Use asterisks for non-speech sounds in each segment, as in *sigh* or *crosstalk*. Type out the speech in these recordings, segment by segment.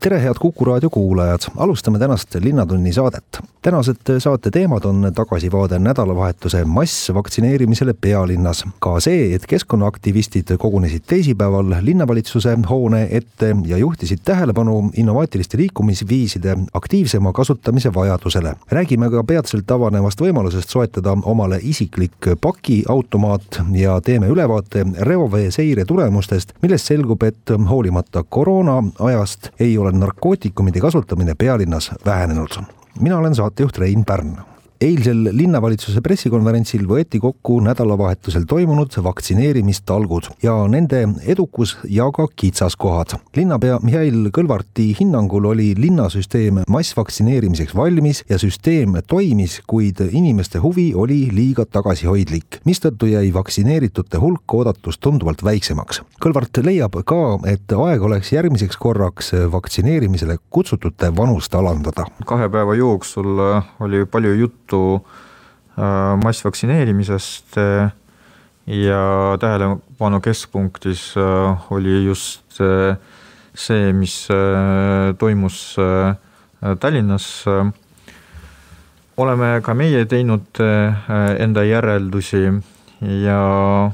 Tere, head Kuku raadio kuulajad, alustame tänast Linnatunni saadet. tänased saate teemad on tagasivaade nädalavahetuse massvaktsineerimisele pealinnas. ka see, et keskkonnaaktivistid kogunesid teisipäeval linnavalitsuse hoone ette ja juhtisid tähelepanu innovaatiliste liikumisviiside aktiivsema kasutamise vajadusele. räägime ka peatselt avanevast võimalusest soetada omale isiklik pakiautomaat ja teeme ülevaate reovee seire tulemustest, millest selgub, et hoolimata koroona ajast ei ole narkootikumide kasutamine pealinnas vähenenud. mina olen saatejuht Rein Pärn eilsel linnavalitsuse pressikonverentsil võeti kokku nädalavahetusel toimunud vaktsineerimistalgud ja nende edukus ja ka kitsaskohad. linnapea Mihhail Kõlvarti hinnangul oli linnasüsteem massvaktsineerimiseks valmis ja süsteem toimis, kuid inimeste huvi oli liiga tagasihoidlik, mistõttu jäi vaktsineeritute hulk oodatust tunduvalt väiksemaks. Kõlvart leiab ka, et aeg oleks järgmiseks korraks vaktsineerimisele kutsutute vanust alandada. kahe päeva jooksul oli palju juttu juttu äh, massvaktsineerimisest äh, ja tähelepanu keskpunktis äh, oli just see, mis toimus Tallinnas. oleme ka meie teinud enda järeldusi ja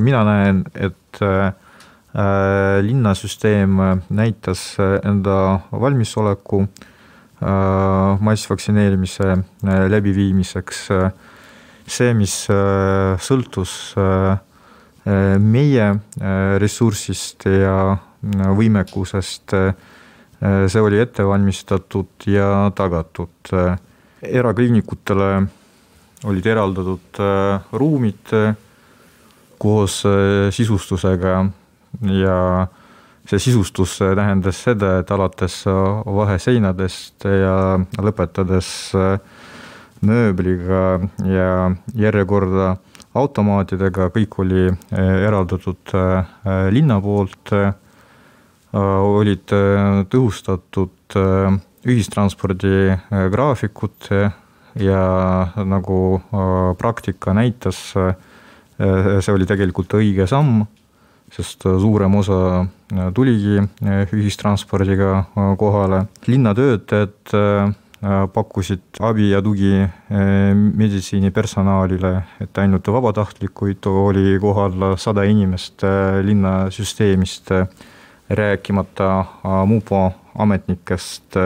mina näen, et linnasüsteem näitas enda valmisoleku massvaktsineerimise äh, läbiviimiseks. Äh, see, mis sõltus meie ressursist ja võimekusest, see oli ette valmistatud ja tagatud. erakliinikutele olid eraldatud ruumid koos sisustusega ja see sisustus tähendas seda, et alates vaheseinadest ja lõpetades mööbliga ja järjekorda automaatidega, kõik oli eraldatud linna poolt, olid tõhustatud ühistranspordi graafikud ja nagu praktika näitas, see oli tegelikult õige samm sest äh, suurem osa äh, tuligi äh, ühistranspordiga kohale. linnatöötajad pakkusid abi ja tugi meditsiinipersonalile, et ainult vabatahtlikuid oli kohal sada inimest linnasüsteemist, rääkimata mupo ametnikest.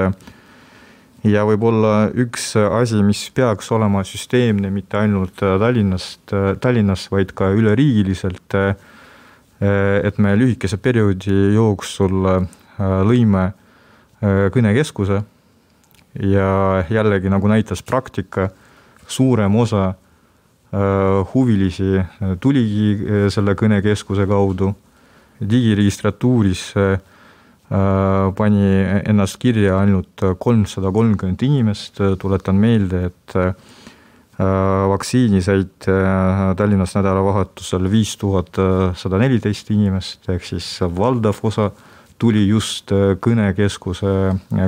ja võib-olla üks asi, mis peaks olema süsteemne mitte ainult Tallinnast, Tallinnas, vaid ka üleriigiliselt et me lühikese perioodi jooksul eh, lõime eh, kõnekeskuse ja jällegi nagu näitas praktika, suurem osa huvilisi tuligi selle kõnekeskuse kaudu. digiregistratuuris pani ennast kirja ainult kolmsada kolmkümmend inimest, tuletan meelde, et vaktsiini said äh, Tallinnas nädalavahetusel viis tuhat sada neliteist inimest, ehk siis valdav osa tuli just äh, kõnekeskuse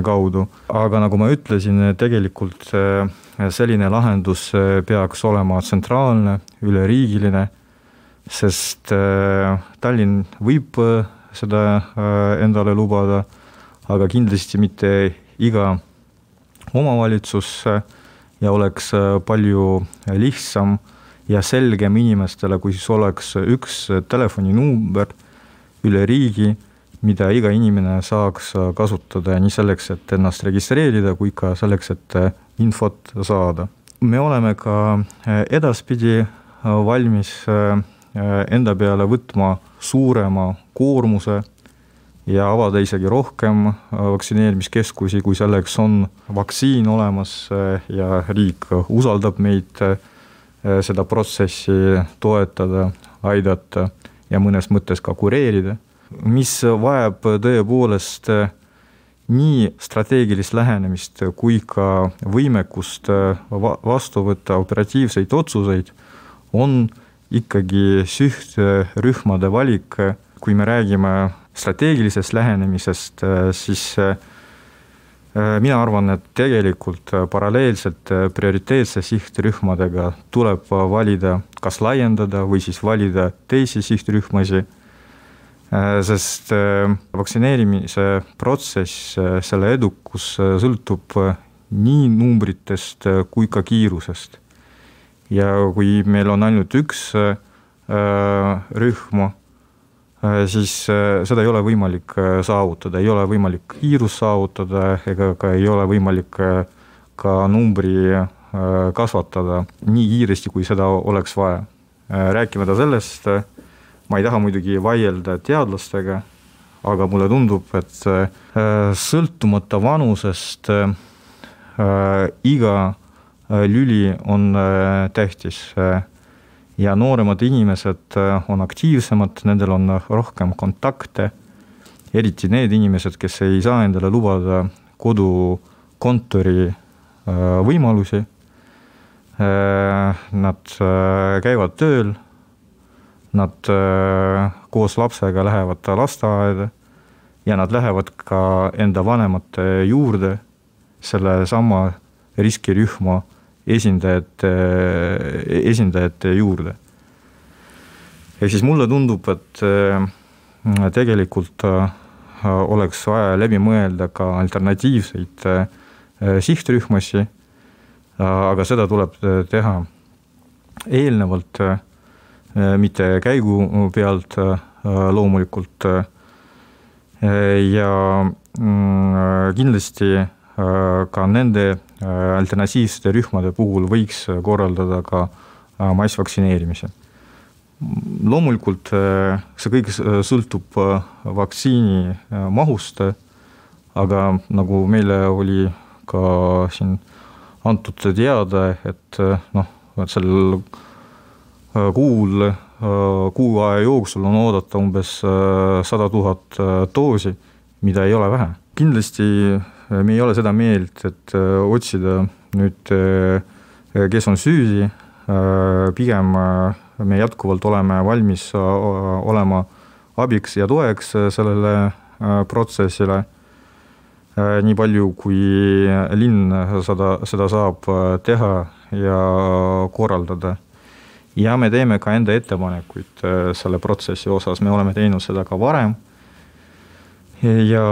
kaudu. aga nagu ma ütlesin, tegelikult selline lahendus peaks olema tsentraalne, üleriigiline, sest Tallinn võib seda endale lubada, aga kindlasti mitte iga omavalitsus ja oleks äh, palju lihtsam ja selgem inimestele, kui siis oleks üks telefoninumber üle riigi, mida iga inimene saaks kasutada nii selleks, et ennast registreerida, kui ka selleks, et äh, infot saada. me oleme ka äh, edaspidi valmis enda peale võtma suurema koormuse ja avada isegi rohkem äh, vaktsineerimiskeskusi, kui selleks on vaktsiin olemas äh, ja riik usaldab meid äh, seda protsessi toetada, aidata ja mõnes mõttes ka kureerida, mis vajab tõepoolest nii strateegilist lähenemist kui ka võimekust vastu võtta operatiivseid otsuseid, on ikkagi sihtrühmade valik kui me räägime strateegilisest lähenemisest, siis mina arvan, et tegelikult paralleelselt prioriteetse sihtrühmadega tuleb valida, kas laiendada või siis valida teisi sihtrühmasid Äh, sest äh, vaktsineerimise protsess, äh, selle edukus sõltub nii numbritest kui ka kiirusest. ja kui meil on ainult üks rühm, siis seda ei ole võimalik saavutada, ei ole võimalik kiirust saavutada ega ka ei ole võimalik ka numbri kasvatada nii kiiresti, kui seda oleks vaja. rääkimata sellest ma ei taha muidugi vaielda teadlastega, aga mulle tundub, et äh, sõltumata vanusest äh, iga äh, lüli on tähtis ja nooremad inimesed on aktiivsemad, nendel on rohkem kontakte, eriti need inimesed, kes ei saa endale lubada kodukontori võimalusi. Nad käivad tööl. Nad äh, koos lapsega lähevad lasteaeda. Ja nad lähevad ka enda vanemate juurde sellesama riskirühma esindajate, esindajate juurde. ehk siis mulle tundub, et äh, tegelikult äh, oleks vaja läbi mõelda ka alternatiivseid sihtrühmasid, aga seda tuleb teha eelnevalt Äh, mitte käigu pealt äh, loomulikult. Äh, ja mm, kindlasti ka nende alternatiivsete rühmade puhul võiks korraldada ka massvaktsineerimise. loomulikult see kõik sõltub vaktsiini mahust, aga nagu meile oli ka siin antud teada, et noh, et seal Äh, kuul, äh, kuu aja jooksul on oodata umbes äh, sada tuhat doosi, mida ei ole vähe. kindlasti me ei ole seda meelt, et otsida nüüd, kes on süüdi, pigem me jätkuvalt oleme valmis olema abiks ja toeks sellele protsessile. nii palju, kui linn seda, seda saab teha ja korraldada ja me teeme ka enda ettepanekuid äh, selle protsessi osas, me oleme teinud seda ka varem. Ja,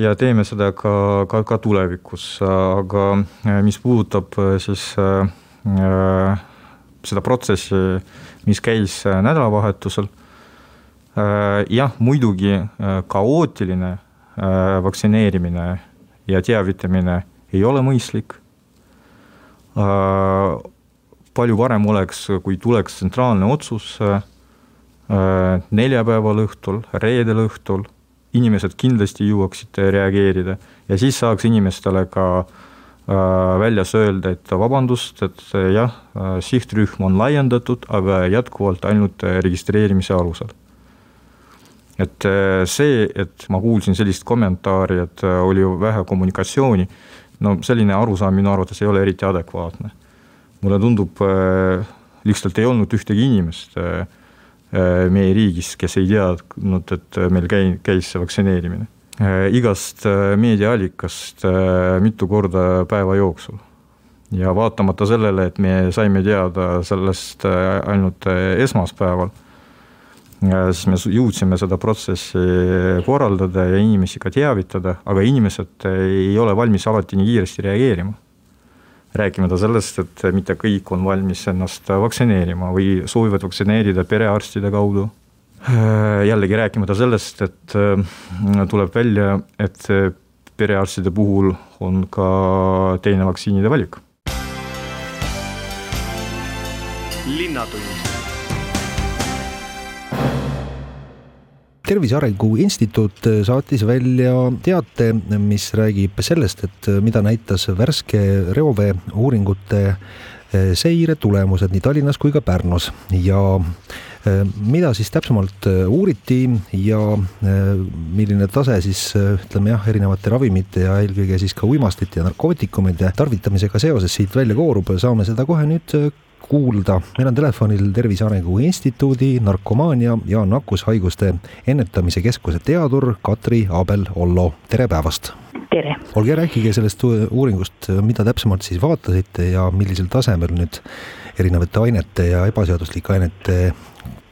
ja teeme seda ka, ka, ka tulevikus, aga äh, mis puudutab äh, siis äh, seda protsessi, mis käis nädalavahetusel äh,. jah, muidugi äh, kaootiline äh, vaktsineerimine ja teavitamine ei ole mõistlik äh, palju parem oleks, kui tuleks tsentraalne otsus äh, neljapäeval õhtul, reedel õhtul, inimesed kindlasti jõuaksid reageerida ja siis saaks inimestele ka äh, väljas öelda, et vabandust, et jah, sihtrühm on laiendatud, aga jätkuvalt ainult registreerimise alusel. et äh, see, et ma kuulsin sellist kommentaari, et oli vähe kommunikatsiooni, no selline arusaam minu arvates ei ole eriti adekvaatne mulle tundub, äh, lihtsalt ei olnud ühtegi inimest äh, äh, meie riigis, kes ei teadnud, et meil käi-, käis see vaktsineerimine. igast meediaallikast mitu korda päeva jooksul. ja vaatamata sellele, et me saime teada sellest ainult esmaspäeval, siis me jõudsime seda protsessi korraldada ja inimesi ka teavitada, aga inimesed ei ole valmis alati nii kiiresti reageerima rääkimata sellest, et mitte kõik on valmis ennast vaktsineerima või soovivad vaktsineerida perearstide kaudu. jällegi rääkimata sellest, et äh, tuleb välja, et perearstide puhul on ka teine vaktsiinide valik. linnatund Tervise Arengu Instituut saatis välja teate, mis räägib sellest, et mida näitas värske reovee uuringute eh, seire tulemused nii Tallinnas kui ka Pärnus. Ja mida siis täpsemalt uuriti ja milline tase siis ütleme jah, erinevate ravimite ja eelkõige siis ka uimastite ja narkootikumide tarvitamisega seoses siit välja koorub, saame seda kohe nüüd kuulda. meil on telefonil Tervise Arengu Instituudi narkomaania ja nakkushaiguste ennetamise keskuse teadur Katri Abel-Ollo, tere päevast! tere! olge, rääkige sellest uuringust, mida täpsemalt siis vaatasite ja millisel tasemel nüüd erinevate ainete ja ebaseaduslike ainete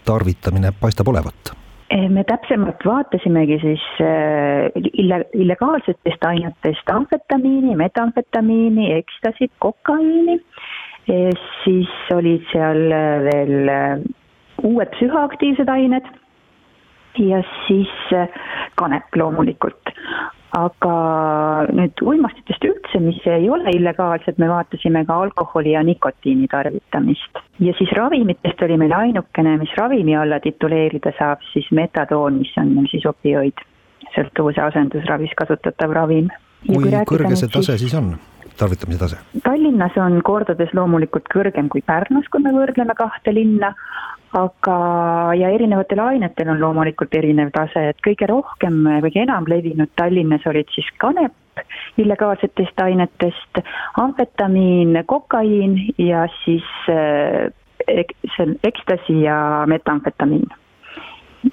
tarvitamine paistab olevat Eh, me täpsemalt vaatasimegi siis eh, ille-, illegaalsetest ainetest amfetamiini, metamfetamiini, ekstasit, kokaiini, siis olid seal veel uued psühhoaktiivsed ained ja siis kanep loomulikult aga nüüd uimastitest üldse, mis ei ole illegaalsed, me vaatasime ka alkoholi ja nikotiini tarvitamist. ja siis ravimitest oli meil ainukene, mis ravimi alla tituleerida saab, siis metadoon, mis on siis opioid, sõltuvuse asendusravis kasutatav ravim. kui, kõrge see tase siis on? Tarvitamise tase? Tallinnas on kordades loomulikult kõrgem kui Pärnus, kui me võrdleme kahte linna, aga, ja erinevatel ainetel on loomulikult erinev tase, et kõige rohkem, kõige enam levinud Tallinnas olid siis kanep, illegaalsetest ainetest, amfetamiin, kokaiin ja siis äh, see on ekstasi ja metamfetamiin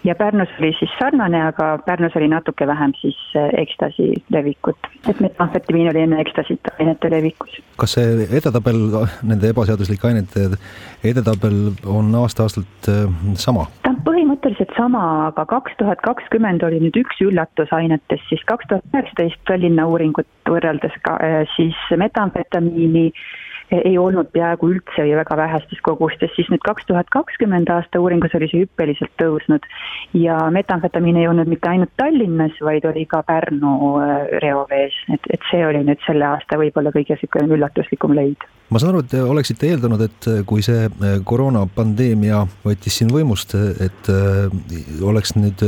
ja Pärnus oli siis sarnane, aga Pärnus oli natuke vähem siis äh, ekstasi levikut. et metamfetamiin oli enne ekstasit ainete levikus. kas see edetabel, nende ebaseaduslike ainete edetabel on aasta-aastalt äh, sama? ta on põhimõtteliselt sama, aga kaks tuhat kakskümmend oli nüüd üks üllatus ainetest, siis kaks tuhat üheksateist Tallinna uuringut võrreldes ka äh, siis metamfetamiini ei olnud peaaegu üldse või väga vähestes kogustes, siis nüüd kaks tuhat kakskümmend aasta uuringus oli see hüppeliselt tõusnud. ja metamfetamiin ei olnud mitte ainult Tallinnas, vaid oli ka Pärnu äh, reovees, et, et see oli nüüd selle aasta võib-olla kõige niisugune üllatuslikum leid ma saan aru, et te oleksite eeldanud, et kui see äh, koroonapandeemia võttis siin võimust, et äh, oleks nüüd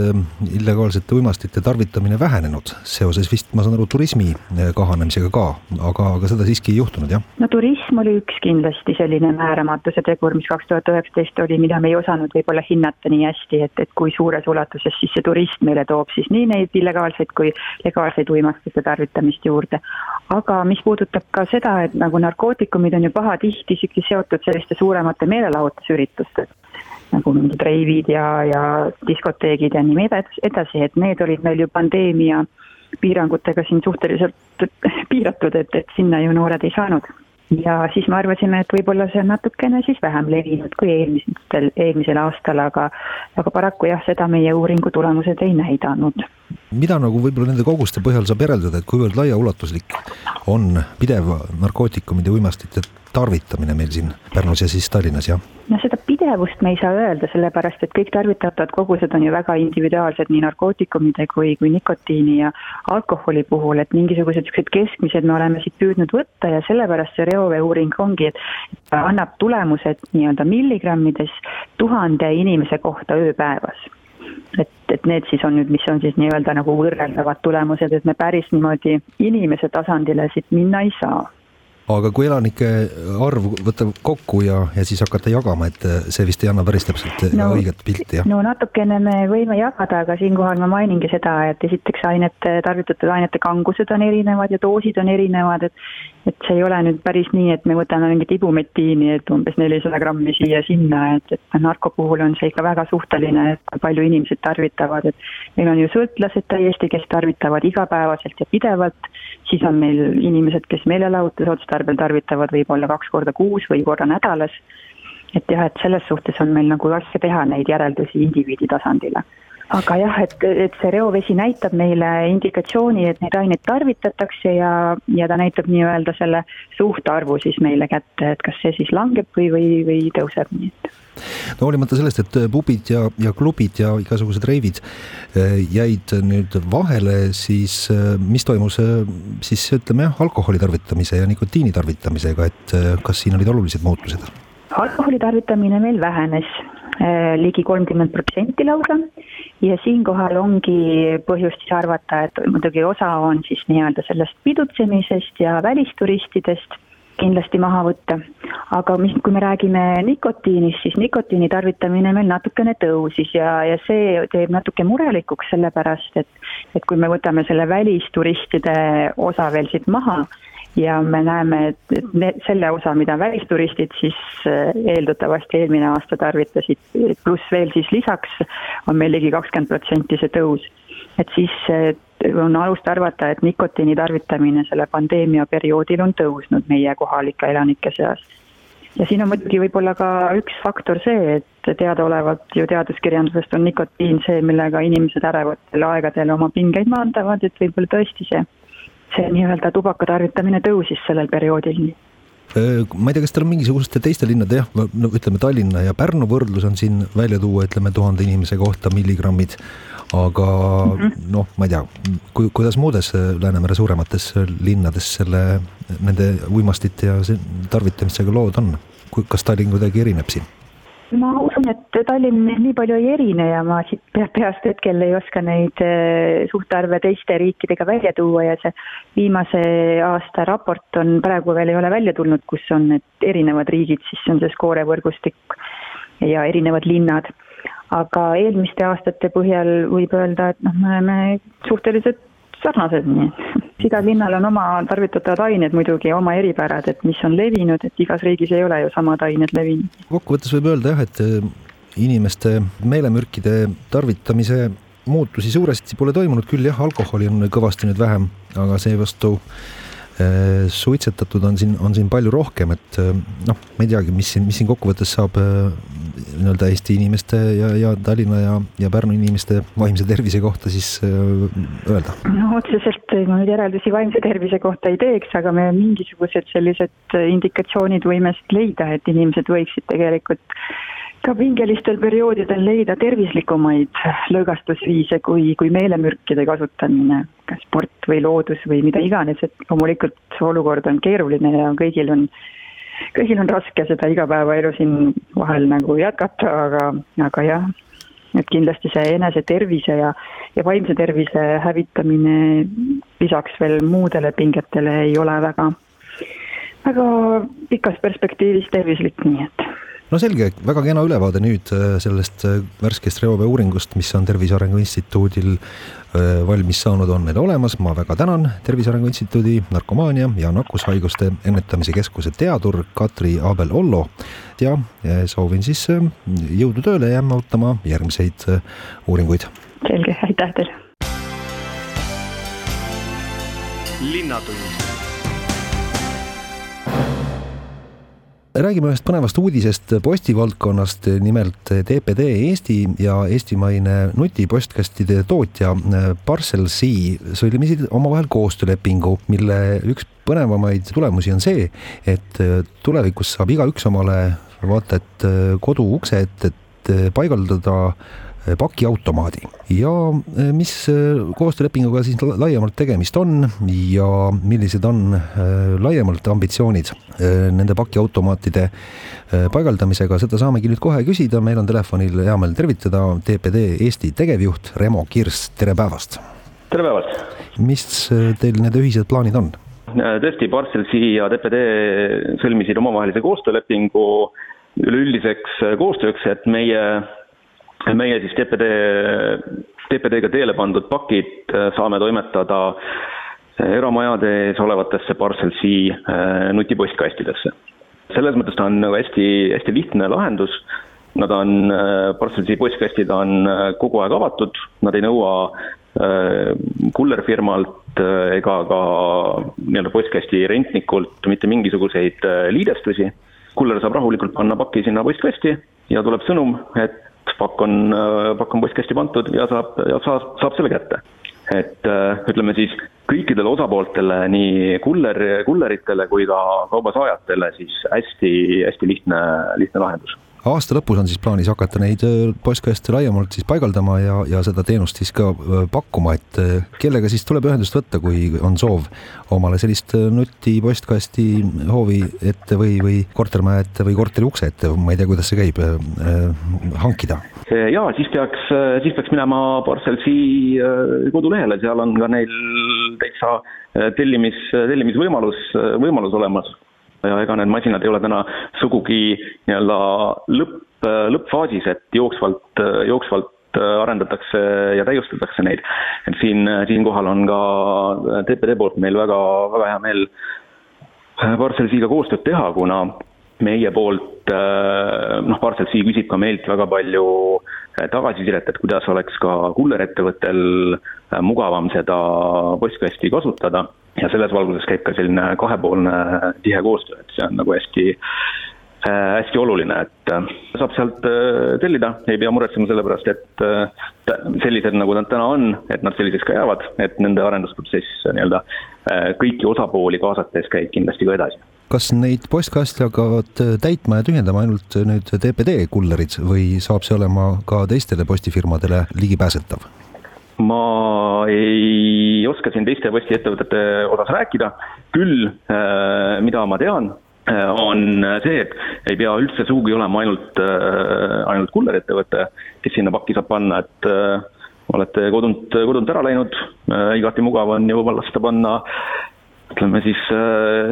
illegaalsete uimastite tarvitamine vähenenud seoses vist, ma saan aru, turismi kahanemisega ka, aga, aga seda siiski ei juhtunud, jah? no turism turism oli üks kindlasti selline määramatuse tegur, mis kaks tuhat üheksateist oli, mida me ei osanud võib-olla hinnata nii hästi, et, et kui suures ulatuses siis see turism meile toob siis nii neid illegaalseid kui legaalseid uimastite tarvitamist juurde. aga mis puudutab ka seda, et nagu narkootikumid on ju pahatihti isegi seotud selliste suuremate meelelahutusüritustega, nagu mingid reivid ja, ja diskoteegid ja nii edasi, et need olid meil ju pandeemia piirangutega siin suhteliselt piiratud, et, et sinna ju noored ei saanud ja siis me arvasime, et võib-olla see on natukene siis vähem levinud kui eelmistel, eelmisel aastal, aga aga paraku jah, seda meie uuringu tulemused ei näidanud. mida nagu võib-olla nende koguste põhjal saab järeldada, et kuivõrd laiaulatuslik on pidev narkootikumide uimastite tarvitamine meil siin Pärnus ja siis Tallinnas, jah? no seda pidevust me ei saa öelda, sellepärast et kõik tarvitatavad kogused on ju väga individuaalsed nii narkootikumide kui, kui nikotiini ja alkoholi puhul, et mingisugused niisugused keskmised me oleme siit püüdnud võtta ja sellepärast see reoveeuuring ongi, et annab tulemused nii-öelda milligrammides tuhande inimese kohta ööpäevas. Et, et need siis on nüüd, mis on siis nii-öelda nagu võrreldavad tulemused, et me päris niimoodi inimese tasandile siit minna ei saa aga kui elanike arv võtta kokku ja, ja siis hakata jagama, et see vist ei anna päris täpselt no, õiget pilti, jah? no natukene me võime jagada, aga siinkohal ma mainingi seda, et esiteks ainete, tarvitatud ainete kangused on erinevad ja doosid on erinevad, et et see ei ole nüüd päris nii, et me võtame mingit ibumetiini, et umbes nelisada grammi siia-sinna, et, et narko puhul on see ikka väga suhteline, et kui palju inimesed tarvitavad, et meil on ju sõltlased täiesti, kes tarvitavad igapäevaselt ja pidevalt, siis on meil inimesed, kes meelelahutuse otstarbel tarvitavad võib-olla kaks korda kuus või korra nädalas. et jah, et selles suhtes on meil nagu raske teha neid järeldusi indiviidi tasandile aga jah, et, et see reovesi näitab meile indikatsiooni, et neid aineid tarvitatakse ja, ja ta näitab nii-öelda selle suhtarvu siis meile kätte, et kas see siis langeb või, või, või tõuseb, nii et no hoolimata sellest, et pubid ja, ja klubid ja igasugused reivid eh, jäid nüüd vahele, siis eh, mis toimus siis ütleme jah, alkoholi tarvitamise ja nikotiini tarvitamisega, et kas siin olid olulised muutused? alkoholi tarvitamine meil vähenes ligi kolmkümmend protsenti lausa ja siinkohal ongi põhjust siis arvata, et muidugi osa on siis nii-öelda sellest pidutsemisest ja välisturistidest kindlasti maha võtta. aga mis, kui me räägime nikotiinist, siis nikotiini tarvitamine meil natukene tõusis ja, ja see teeb natuke murelikuks, sellepärast et et kui me võtame selle välisturistide osa veel siit maha ja me näeme, et, et ne, selle osa, mida välisturistid siis äh, eeldatavasti eelmine aasta tarvitasid, pluss veel siis lisaks on meil ligi kakskümmend protsenti see tõus. et siis äh, on alust arvata, et nikotiini tarvitamine selle pandeemia perioodil on tõusnud meie kohalike elanike seas. ja siin on muidugi võib-olla ka üks faktor see, et teadaolevalt ju teaduskirjandusest on nikotiin see, millega inimesed ärevatel aegadel oma pingeid maandavad, et võib-olla tõesti see see nii-öelda tubaka tarvitamine tõusis sellel perioodil ma ei tea, kas teil on mingisuguste teiste linnade jah, no ütleme Tallinna ja Pärnu võrdlus on siin välja tuua, ütleme tuhande inimese kohta milligrammid, aga mm -hmm. noh, ma ei tea, kui, kuidas muudes Läänemere suuremates linnades selle, nende uimastite ja tarvitamisega lood on? kas Tallinn kuidagi erineb siin? ma usun, et Tallinn nii palju ei erine ja ma siit peast hetkel ei oska neid eh, suhtarve teiste riikidega välja tuua ja see viimase aasta raport on praegu veel ei ole välja tulnud, kus on need erinevad riigid, siis on see Score võrgustik ja erinevad linnad. aga eelmiste aastate põhjal võib öelda, et noh, me oleme suhteliselt sarnased, nii *laughs* igal linnal on oma tarvitatavad ained muidugi, oma eripärad, et mis on levinud, et igas riigis ei ole ju samad ained levinud. kokkuvõttes võib öelda jah, et eh, inimeste meelemürkide tarvitamise muutusi suuresti pole toimunud, küll jah, alkoholi on kõvasti nüüd vähem, aga seevastu suitsetatud on siin, on siin palju rohkem, et äh, noh, ma ei teagi, mis siin, mis siin kokkuvõttes saab äh, nii-öelda Eesti inimeste ja, ja Tallinna ja, ja Pärnu inimeste vaimse tervise kohta siis öelda? no otseselt ma nüüd järeldusi vaimse tervise kohta ei teeks, aga me mingisugused sellised indikatsioonid võime siit leida, et inimesed võiksid tegelikult ka pingelistel perioodidel leida tervislikumaid lõõgastusviise kui, kui meelemürkide kasutamine, kas sport või loodus või mida iganes, et loomulikult olukord on keeruline ja kõigil on, kõigil on raske seda igapäevaelu siin vahel nagu jätkata, aga, aga jah, et kindlasti see enese tervise ja, ja vaimse tervise hävitamine lisaks veel muudele pingetele ei ole väga, väga pikas perspektiivis tervislik, nii et no selge, väga kena ülevaade nüüd äh, sellest äh, värskest reoveeuuringust, mis on Tervise Arengu Instituudil äh, valmis saanud, on meil olemas. ma väga tänan Tervise Arengu Instituudi narkomaania ja nakkushaiguste ennetamise keskuse teadur Katri Abel-Ollo ja soovin siis jõudu tööle ja jääme ootama järgmiseid uuringuid. selge, aitäh teile. linnatund räägime ühest põnevast uudisest postivaldkonnast, nimelt TPD Eesti ja eestimaine nutipostkastide tootja Parcel-C sõlmisid omavahel koostöölepingu, mille üks põnevamaid tulemusi on see, et tulevikus saab igaüks omale vaata et kodu ukse ette, et paigaldada pakiautomaadi ja eh, mis eh, koostöölepinguga siis laiemalt tegemist on ja millised on laiemalt ambitsioonid nende pakiautomaatide paigaldamisega, seda saamegi nüüd kohe küsida, meil on telefonil hea meel tervitada TPD Eesti tegevjuht Remo Kirs, tere päevast! tere päevast! mis teil need ühised plaanid on? tõesti, Parcelsi ja TPD sõlmisid omavahelise koostöölepingu üleüldiseks koostööks, et meie meie siis TPD, TPD-ga teele pandud pakid äh, saame toimetada äh, eramajade ees olevatesse Parcel-C äh, nutipostkastidesse. selles mõttes ta on nagu hästi, hästi lihtne lahendus, nad on, Parcel-C postkastid on kogu aeg avatud, nad ei nõua kullerfirmalt ega ka nii-öelda postkasti rentnikult mitte mingisuguseid liidestusi. kuller saab rahulikult panna paki sinna postkasti ja tuleb sõnum, et pakk on, äh, pakk on postkasti pandud ja saab, ja saab, saab selle kätte. et äh, ütleme siis kõikidele osapooltele, nii kuller, kulleritele kui ka kaubasaajatele siis hästi, hästi lihtne, lihtne lahendus aasta lõpus on siis plaanis hakata neid äh, postkaste laiemalt siis paigaldama ja, ja seda teenust siis ka äh, pakkuma, et äh, kellega siis tuleb ühendust võtta, kui on soov omale sellist nutipostkasti hoovi ette või, või kortermaja ette või korteri ukse ette, ma ei tea, kuidas see käib, hankida? ja siis peaks, siis peaks minema Parcelsi kodulehele, seal on ka neil täitsa tellimis, tellimisvõimalus, võimalus olemas ja ega need masinad ei ole täna sugugi nii-öelda lõpp, lõppfaasis, et jooksvalt, jooksvalt arendatakse ja täiustatakse neid. et siin, siinkohal on ka TPD poolt meil väga, väga hea meel Parcelsiga koostööd teha, kuna meie poolt noh, Parcelsi küsib ka meilt väga palju tagasisidet, et kuidas oleks ka kullerettevõttel mugavam seda postkasti kasutada ja selles valguses käib ka selline kahepoolne tihe koostöö, et see on nagu hästi äh, hästi oluline, et äh, saab sealt äh, tellida, ei pea muretsema selle pärast, et sellised, nagu nad täna on, et nad selliseks ka jäävad, et nende arendusprotsess nii-öelda kõiki osapooli kaasates käib kindlasti ka edasi. kas neid postkaste hakkavad täitma ja tühjendama ainult nüüd TPD kullerid või saab see olema ka teistele postifirmadele ligipääsetav? Ma ei oska siin teiste postiettevõtete osas rääkida, küll äh, mida ma tean, äh, on see, et ei pea üldse sugugi olema ainult, äh, ainult kullerettevõte, kes sinna pakki saab panna, et olete kodunt, kodunt ära läinud, igati mugav on ju lasta panna. Ütleme siis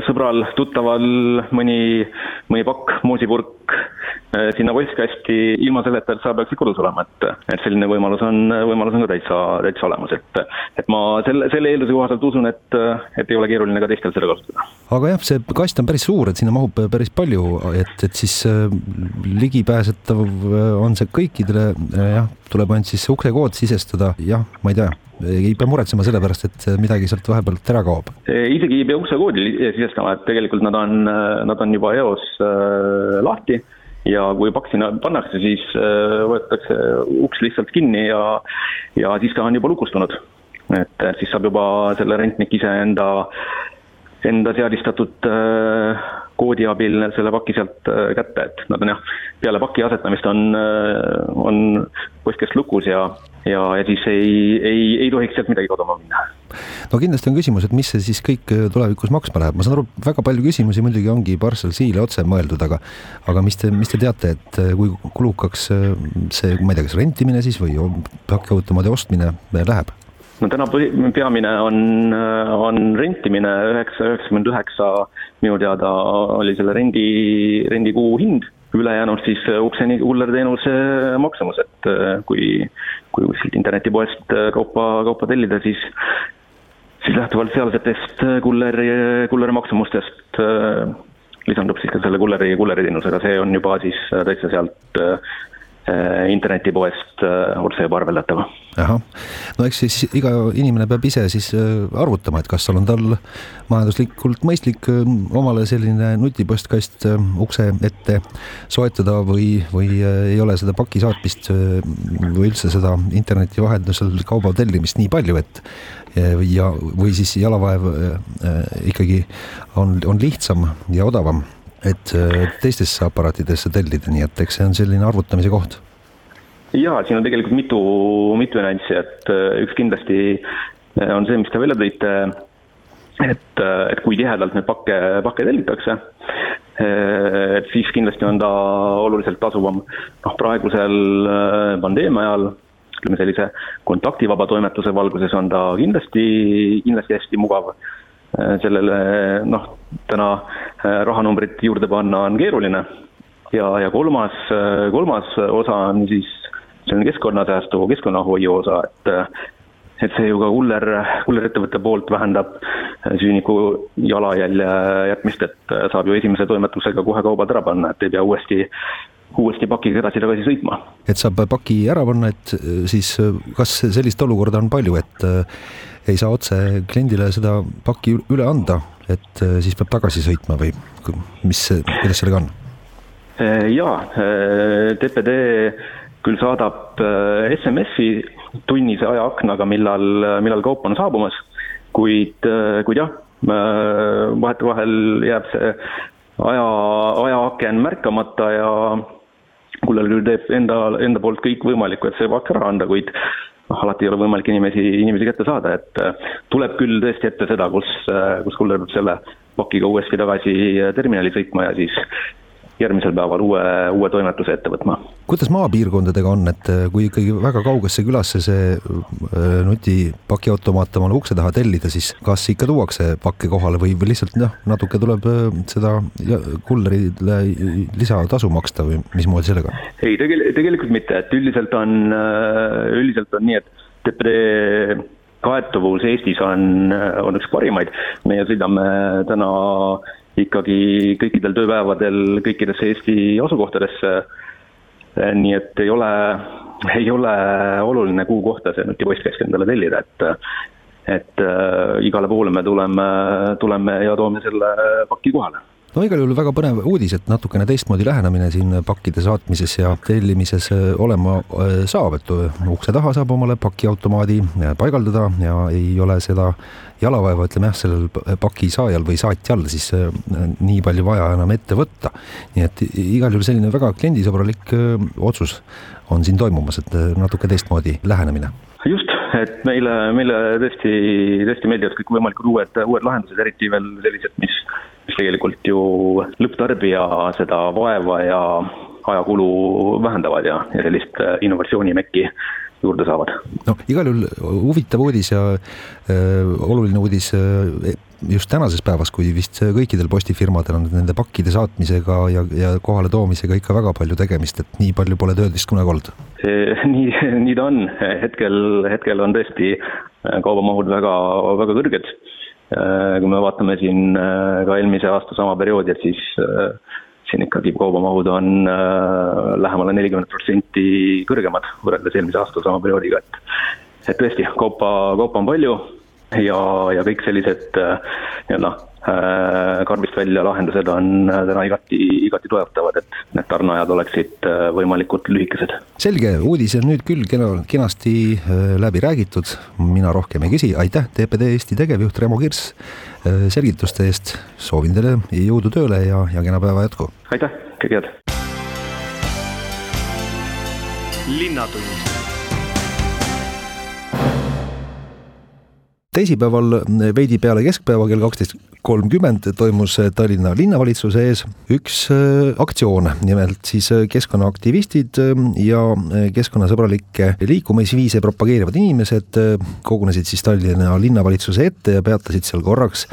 sõbral, tuttaval mõni, mõni pakk, moosipurk sinna postkasti ilma selleta, et sa peaksid kodus olema, et, et selline võimalus on, võimalus on ka täitsa, täitsa olemas, et et ma selle, selle eelduse kohaselt usun, et, et ei ole keeruline ka teistel seda kasutada. aga jah, see kast on päris suur, et sinna mahub päris palju, et, et siis äh, ligipääsetav äh, on see kõikidele, jah, tuleb ainult siis uksekood sisestada, jah, ma ei tea ei pea muretsema selle pärast, et midagi sealt vahepealt ära kaob? isegi ei pea uksekoodi sisestama, et tegelikult nad on, nad on juba eos äh, lahti ja kui paks sinna pannakse, siis äh, võetakse uks lihtsalt kinni ja, ja siis ta on juba lukustunud. et siis saab juba selle rentnik iseenda, enda seadistatud äh, koodi abil selle paki sealt äh, kätte, et nad on jah, peale paki asetamist on, on postkast lukus ja, ja, ja siis ei, ei, ei tohiks sealt midagi kaduma minna. No kindlasti on küsimus, et mis see siis kõik äh, tulevikus maksma läheb, ma saan aru, väga palju küsimusi muidugi ongi Parcel Seal'i otse mõeldud, aga aga mis te, mis te teate, et äh, kui kulukaks äh, see, ma ei tea, kas rentimine siis või pakiautomaadi ostmine läheb? no täna peamine on, on rentimine, üheksa, üheksakümmend üheksa minu teada oli selle rendi, rendikuu hind, ülejäänud siis ukseni kullerteenuse maksumus, et kui, kui kuskilt internetipoest kaupa, kaupa tellida, siis siis lähtuvalt sealsetest äh, kulleri, kulleri maksumustest äh, lisandub siis ka selle kulleri, kulleriteenusega, see on juba siis äh, täitsa sealt internetipoest otse juba arveldatav. ahah, no eks siis iga inimene peab ise siis arvutama, et kas seal on tal majanduslikult mõistlik omale selline nutipostkast ukse ette soetada või, või ei ole seda paki saatmist või üldse seda interneti vahendusel kauba tellimist nii palju, et ja, või siis jalavaev ikkagi on, on lihtsam ja odavam, et äh, teistesse aparaatidesse tellida, nii et eks see on selline arvutamise koht. jaa, siin on tegelikult mitu, mitu nüanssi, et äh, üks kindlasti on see, mis te välja tõite, et, et kui tihedalt neid pakke, pakke tellitakse, et siis kindlasti on ta oluliselt tasuvam. noh, praegusel pandeemia ajal ütleme sellise kontaktivaba toimetuse valguses on ta kindlasti, kindlasti hästi mugav. Sellele noh, täna äh, rahanumbrit juurde panna on keeruline. ja, ja kolmas, äh, kolmas osa on siis selline keskkonnasäästu, keskkonnahoiu osa, et et see ju ka kuller, kullerettevõtte poolt vähendab süünniku jalajälje jätmist, et saab ju esimese toimetusega kohe kaubad ära panna, et ei pea uuesti uuesti pakiga edasi-tagasi sõitma. et saab paki ära panna, et äh, siis äh, kas sellist olukorda on palju, et äh, ei saa otse kliendile seda pakki üle anda, et siis peab tagasi sõitma või mis, kuidas sellega on? jaa, TPD küll saadab SMS-i tunnise ajaaknaga, millal, millal kaup on saabumas, kuid, kuid jah, vahetevahel jääb see aja, ajaaken märkamata ja kullal küll teeb enda, enda poolt kõik võimalikku, et see pakk ära anda, kuid noh, alati ei ole võimalik inimesi, inimesi kätte saada, et äh, tuleb küll tõesti ette seda, kus, äh, kus kuller peab selle pakiga uuesti tagasi äh, terminali sõitma ja siis järgmisel päeval uue, uue toimetuse ette võtma. kuidas maapiirkondadega on, et äh, kui ikkagi väga kaugesse külasse see äh, nutipakiautomaat omale ukse taha tellida, siis kas ikka tuuakse pakke kohale või, või lihtsalt noh, natuke tuleb äh, seda kullerile lisatasu maksta või mismoodi sellega? ei, tegel-, tegelikult mitte, et üldiselt on, üldiselt on nii, et kaetuvus Eestis on, on üks parimaid, meie sõidame täna ikkagi kõikidel tööpäevadel kõikidesse Eesti asukohtadesse. nii et ei ole, ei ole oluline, kuhu kohta see nutipostikäsk endale tellida, et et äh, igale poole me tuleme, tuleme ja toome selle paki kohale no igal juhul väga põnev uudis, et natukene teistmoodi lähenemine siin pakkide saatmises ja tellimises äh, olema äh, saab, et ukse taha saab omale pakiautomaadi paigaldada ja ei ole seda jalavaeva, ütleme jah, sellel paki saajal või saatjal siis äh, nii palju vaja enam ette võtta. nii et igal juhul selline väga kliendisõbralik otsus on siin toimumas, et natuke teistmoodi lähenemine just, et meile, meile tõesti, tõesti meeldivad kõikvõimalikud uued, uued lahendused, eriti veel sellised, mis mis tegelikult ju lõpptarbija seda vaeva ja ajakulu vähendavad ja, ja sellist äh, innovatsioonimekki juurde saavad. no igal juhul huvitav uudis ja äh, oluline uudis äh, just tänases päevas, kui vist kõikidel postifirmadel on nende pakkide saatmisega ja, ja kohale toomisega ikka väga palju tegemist, et nii palju pole tööd vist kunagi olnud. *laughs* nii, nii ta on, hetkel, hetkel on tõesti kaubamahud väga, väga kõrged kui me vaatame siin äh, ka eelmise aasta sama perioodi, et siis äh, siin ikkagi kaubamahud on lähemale nelikümmend protsenti kõrgemad võrreldes eelmise aasta sama perioodiga, et et tõesti, kaupa, kaupa on palju ja, ja kõik sellised nii-öelda Äh, karbist välja lahendused on äh, täna igati, igati toetavad, et need tarneajad oleksid äh, võimalikult lühikesed. selge, uudis on nüüd küll kena, kenasti läbi räägitud, mina rohkem ei küsi, aitäh, TPD Eesti tegevjuht Remo Kirss selgituste eest, soovin teile jõudu tööle ja, ja kena päeva jätku! aitäh, kõike head! linnatund teisipäeval veidi peale keskpäeva kell kaksteist kolmkümmend toimus Tallinna linnavalitsuse ees üks äh, aktsioon, nimelt siis äh, keskkonnaaktivistid äh, ja keskkonnasõbralikke liikumisviise propageerivad inimesed kogunesid siis Tallinna linnavalitsuse ette ja peatasid seal korraks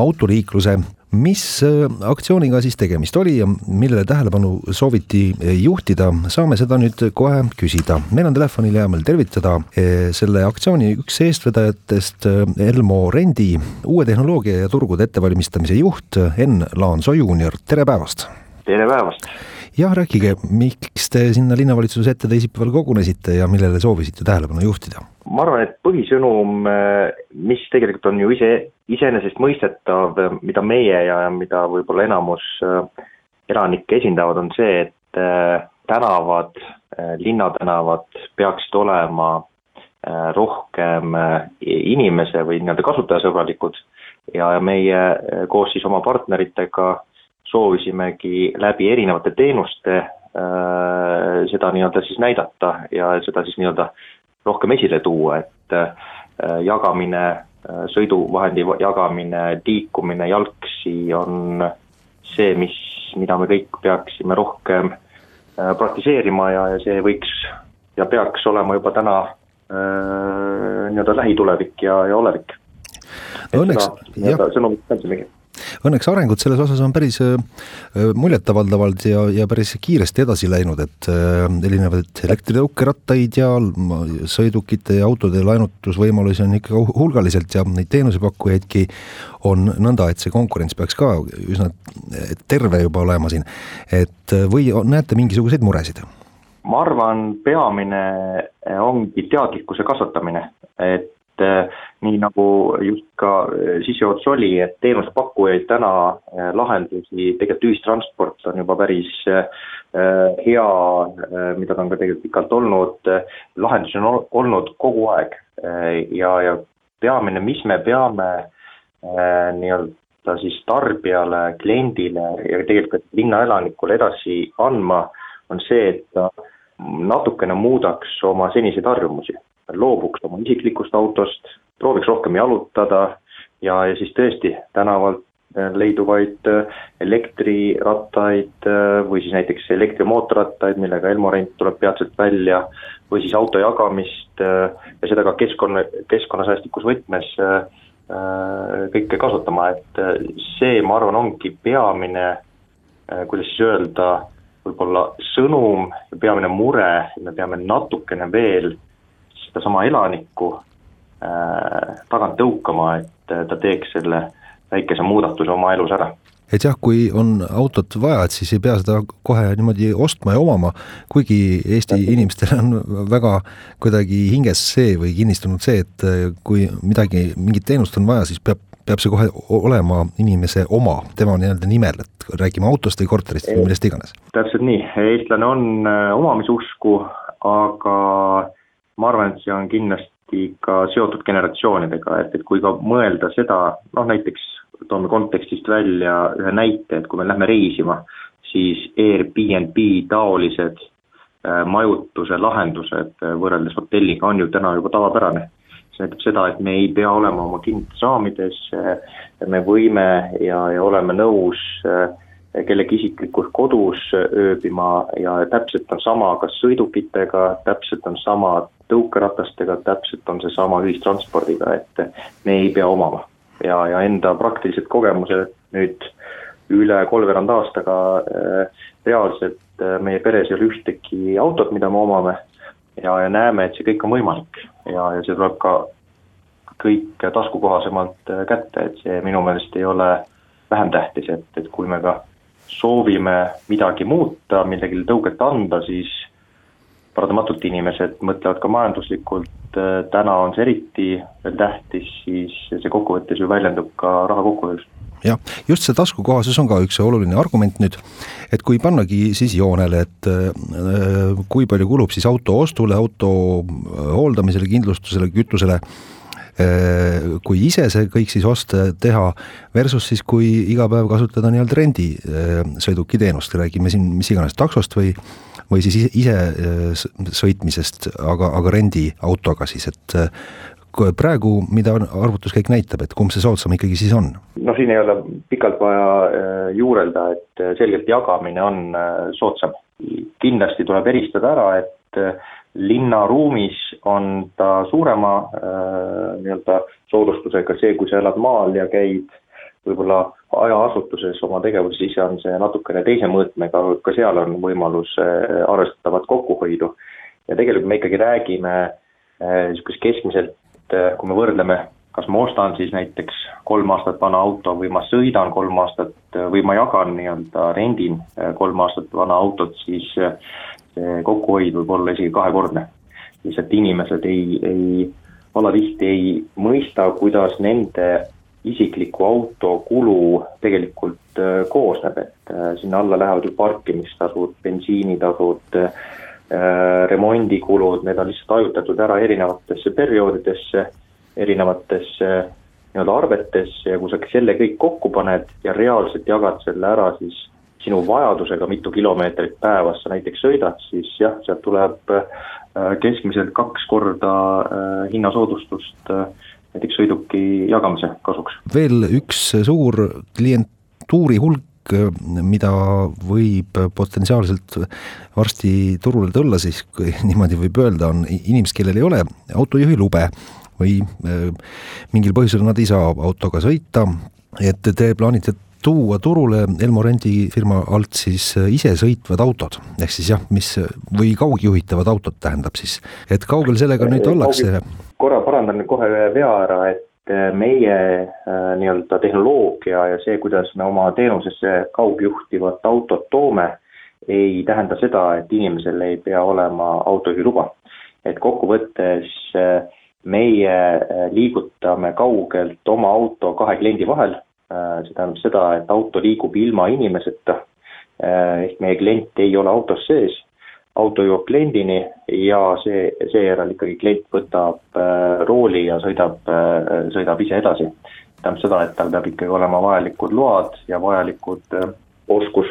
autoliikluse mis äh, aktsiooniga siis tegemist oli ja millele tähelepanu sooviti äh, juhtida, saame seda nüüd kohe küsida. meil on telefonil hea meel tervitada äh, selle aktsiooni üks eestvedajatest Elmo Rendi, uue tehnoloogia ja turgude ettevalmistamise juht Enn Laansoo juunior, tere päevast! tere päevast! Jah, rääkige, miks te sinna linnavalitsuse ette teisipäeval kogunesite ja millele soovisite tähelepanu juhtida? ma arvan, et põhisõnum, mis tegelikult on ju ise, iseenesestmõistetav, mida meie ja mida võib-olla enamus äh, elanikke esindavad, on see, et tänavad, linnatänavad peaksid olema rohkem inimese või nii-öelda kasutajasõbralikud ja meie koos siis oma partneritega soovisimegi läbi erinevate teenuste seda nii-öelda siis näidata ja seda siis nii-öelda rohkem esile tuua, et äh, jagamine, äh, sõiduvahendi jagamine, liikumine jalgsi on see, mis, mida me kõik peaksime rohkem äh, praktiseerima ja, ja see võiks ja peaks olema juba täna nii-öelda lähitulevik ja, ja olevik. Õnneks, jah. sõnumit kandsimegi Õnneks arengud selles osas on päris äh, äh, muljetavaldavalt ja, ja päris kiiresti edasi läinud, et äh, erinevaid elektritõukerattaid ja sõidukite ja autode laenutusvõimalusi on ikka hulgaliselt ja neid teenusepakkujaidki on nõnda, et see konkurents peaks ka üsna terve juba olema siin. et või näete mingisuguseid muresid? ma arvan, peamine ongi teadlikkuse kasvatamine, et nii nagu just ka eh, sissejuhatus oli, et teenusepakkujaid täna eh, lahendusi, tegelikult ühistransport on juba päris hea, mida ta on ka tegelikult pikalt olnud, lahendusi on olnud kogu aeg ja, ja peamine, mis me peame nii-öelda siis tarbijale, kliendile ja tegelikult linnaelanikule edasi andma, on see, et ta natukene muudaks oma seniseid harjumusi loobuks oma isiklikust autost, prooviks rohkem jalutada ja, ja siis tõesti tänavalt leiduvaid elektrirattaid või siis näiteks elektrimootorrattaid, millega Elmorent tuleb peatselt välja, või siis auto jagamist ja seda ka keskkonna, keskkonnasäästlikus võtmes kõike kasutama, et see, ma arvan, ongi peamine, kuidas siis öelda, võib-olla sõnum ja peamine mure, et me peame natukene veel sedasama elanikku äh, tagant tõukama, et äh, ta teeks selle väikese muudatuse oma elus ära. Et jah, kui on autot vaja, et siis ei pea seda kohe niimoodi ostma ja omama, kuigi Eesti inimestel on väga kuidagi hinges see või kinnistunud see, et äh, kui midagi, mingit teenust on vaja, siis peab peab see kohe olema inimese oma, tema nii-öelda nimel, et räägime autost või korterist või millest iganes. täpselt nii, eestlane on äh, omamisusku, aga ma arvan, et see on kindlasti ka seotud generatsioonidega, et, et kui ka mõelda seda, noh näiteks toome kontekstist välja ühe näite, et kui me lähme reisima, siis Airbnb taolised äh, majutuse lahendused äh, võrreldes hotelliga on ju täna juba tavapärane. See näitab seda, et me ei pea olema oma kinnistusraamides, me võime ja, ja oleme nõus kellegi isiklikus kodus ööbima ja täpselt on sama kas sõidukitega, täpselt on sama tõukeratastega, täpselt on seesama ühistranspordiga, et me ei pea omama. ja, ja enda praktilised kogemused nüüd üle kolmveerand aastaga äh, reaalselt äh, meie peres ei ole ühtegi autot, mida me omame ja, ja näeme, et see kõik on võimalik ja, ja see tuleb ka kõik taskukohasemalt äh, kätte, et see minu meelest ei ole vähem tähtis, et, et kui me ka soovime midagi muuta, millegile tõuget anda, siis paratamatult inimesed mõtlevad ka majanduslikult, äh, täna on see eriti tähtis, siis see kokkuvõttes ju väljendub ka raha kokkuhoius. Jah, just see taskukohasus on ka üks oluline argument nüüd, et kui pannagi siis joonele, et äh, kui palju kulub siis auto ostule, auto hooldamisele, kindlustusele, kütusele Äh, kui ise see kõik siis osta, teha, versus siis kui iga päev kasutada nii-öelda rendisõiduki äh, räägime siin mis iganes taksost või või siis ise, ise äh, sõitmisest, aga, aga rendiautoga siis, et praegu, mida arvutuskäik näitab, et kumb see soodsam ikkagi siis on? no siin ei ole pikalt vaja juurelda, et selgelt jagamine on soodsam. kindlasti tuleb eristada ära, et linnaruumis on ta suurema äh, nii-öelda soodustusega, see, kui sa elad maal ja käid võib-olla hajaasutuses oma tegevuses, siis on see natukene teise mõõtmega, ka seal on võimalus äh, arvestatavat kokkuhoidu. ja tegelikult me ikkagi räägime niisugust äh, keskmiselt, äh, kui me võrdleme, kas ma ostan siis näiteks kolm aastat vana auto või ma sõidan kolm aastat või ma jagan nii-öelda, rendin kolm aastat vana autot, siis see kokkuhoid võib olla isegi kahekordne. lihtsalt inimesed ei, ei, alatihti ei mõista, kuidas nende isikliku auto kulu tegelikult äh, koosneb, et äh, sinna alla lähevad ju parkimistasud, bensiinitasud äh,, remondikulud, need on lihtsalt hajutatud ära erinevatesse perioodidesse, erinevatesse nii-öelda arvetesse ja kui sa selle kõik kokku paned ja reaalselt jagad selle ära, siis sinu vajadusega, mitu kilomeetrit päevas sa näiteks sõidad, siis jah, sealt tuleb keskmiselt kaks korda hinnasoodustust äh, näiteks sõiduki jagamise kasuks. veel üks suur klientuuri hulk, mida võib potentsiaalselt varsti turule tulla, siis kui *laughs* niimoodi võib öelda, on inimesed, kellel ei ole autojuhilube või mingil põhjusel nad ei saa autoga sõita, et te plaanite tuua turule Elmo rendifirma alt siis äh, isesõitvad autod, ehk siis jah, mis või kaugjuhitavad autod tähendab siis, et kaugel sellega nüüd ollakse? korra parandan kohe ühe vea ära, et äh, meie äh, nii-öelda tehnoloogia ja see, kuidas me oma teenusesse kaugjuhtivat autot toome, ei tähenda seda, et inimesel ei pea olema autojuhiluba. et kokkuvõttes meie liigutame kaugelt oma auto kahe kliendi vahel Äh, see tähendab seda, et auto liigub ilma inimeseta, äh, ehk meie klient ei ole autos sees, auto jõuab kliendini ja see, seejärel ikkagi klient võtab äh, rooli ja sõidab, sõidab ise edasi. tähendab seda, et tal peab ikkagi olema vajalikud load ja vajalikud oskus.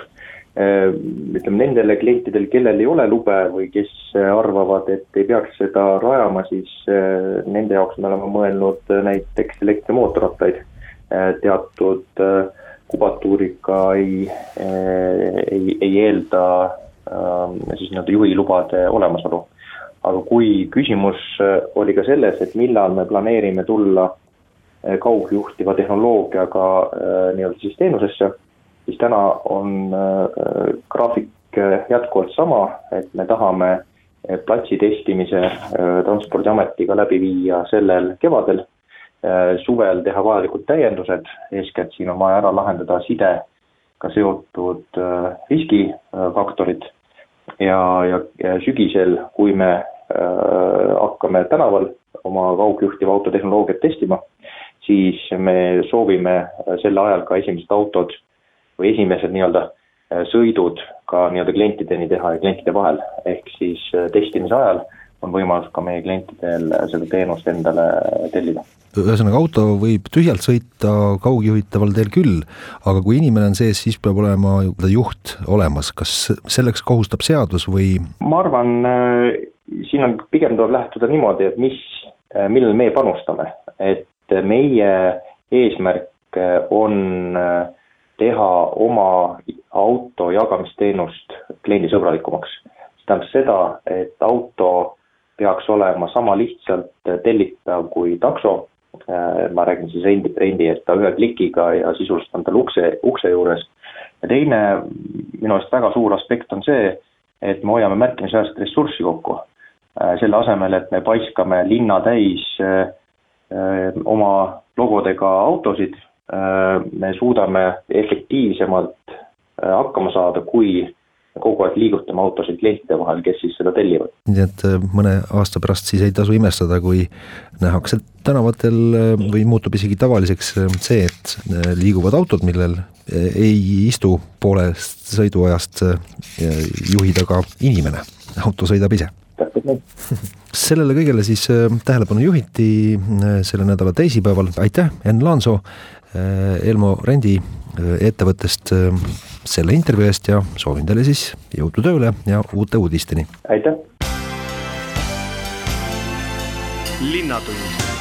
Ütleme nendele klientidele, kellel ei ole lube või kes arvavad, et ei peaks seda rajama, siis nende jaoks me oleme mõelnud näiteks elektrimootorrattaid Äh, teatud äh, kubatuuriga ei, ei, ei eelda siis nii-öelda juhilubade olemasolu. aga kui küsimus oli ka selles, et millal me planeerime tulla kaugjuhtiva tehnoloogiaga nii-öelda siis teenusesse, siis täna on graafik jätkuvalt sama, et me tahame platsi testimise Transpordiametiga läbi viia sellel kevadel suvel teha vajalikud täiendused, eeskätt siin on vaja ära lahendada sidega seotud äh, riskifaktorid. Ja, ja, ja sügisel, kui me äh, hakkame tänaval oma kaugjuhtiva auto tehnoloogiat testima, siis me soovime sel ajal ka esimesed autod või esimesed nii-öelda sõidud ka nii-öelda klientideni teha ja klientide vahel, ehk siis testimise ajal on võimalus ka meie klientidel seda teenust endale tellida. ühesõnaga, auto võib tühjalt sõita kaugjuhitaval teel küll, aga kui inimene on sees, siis peab olema juht olemas, kas selleks kohustab seadus või? ma arvan, siin on, pigem tuleb lähtuda niimoodi, et mis, millele meie panustame, et meie eesmärk on teha oma auto jagamisteenust kliendisõbralikumaks. see tähendab seda, et auto peaks olema sama lihtsalt tellitav kui takso. Äh, ma räägin siis rendi, rendi, et ta ühe klikiga ja sisuliselt on tal ukse, ukse juures. ja teine minu arust väga suur aspekt on see, et me hoiame märkimisväärset ressurssi kokku. Äh, selle asemel, et me paiskame linna täis äh, oma logodega autosid, me suudame efektiivsemalt hakkama saada, kui kogu aeg liigutama autosid klientide vahel, kes siis seda tellivad. nii et äh, mõne aasta pärast siis ei tasu imestada, kui nähakse tänavatel äh, või muutub isegi tavaliseks äh, see, et liiguvad autod, millel ei istu poolest sõiduajast juhi taga inimene, auto sõidab ise täpselt nii. *laughs* sellele kõigele siis tähelepanu juhiti selle nädala teisipäeval, aitäh, Enn Laansoo, Elmo Rendi ettevõttest selle intervjuu eest ja soovin teile siis jõudu tööle ja uute uudisteni. aitäh. linnatund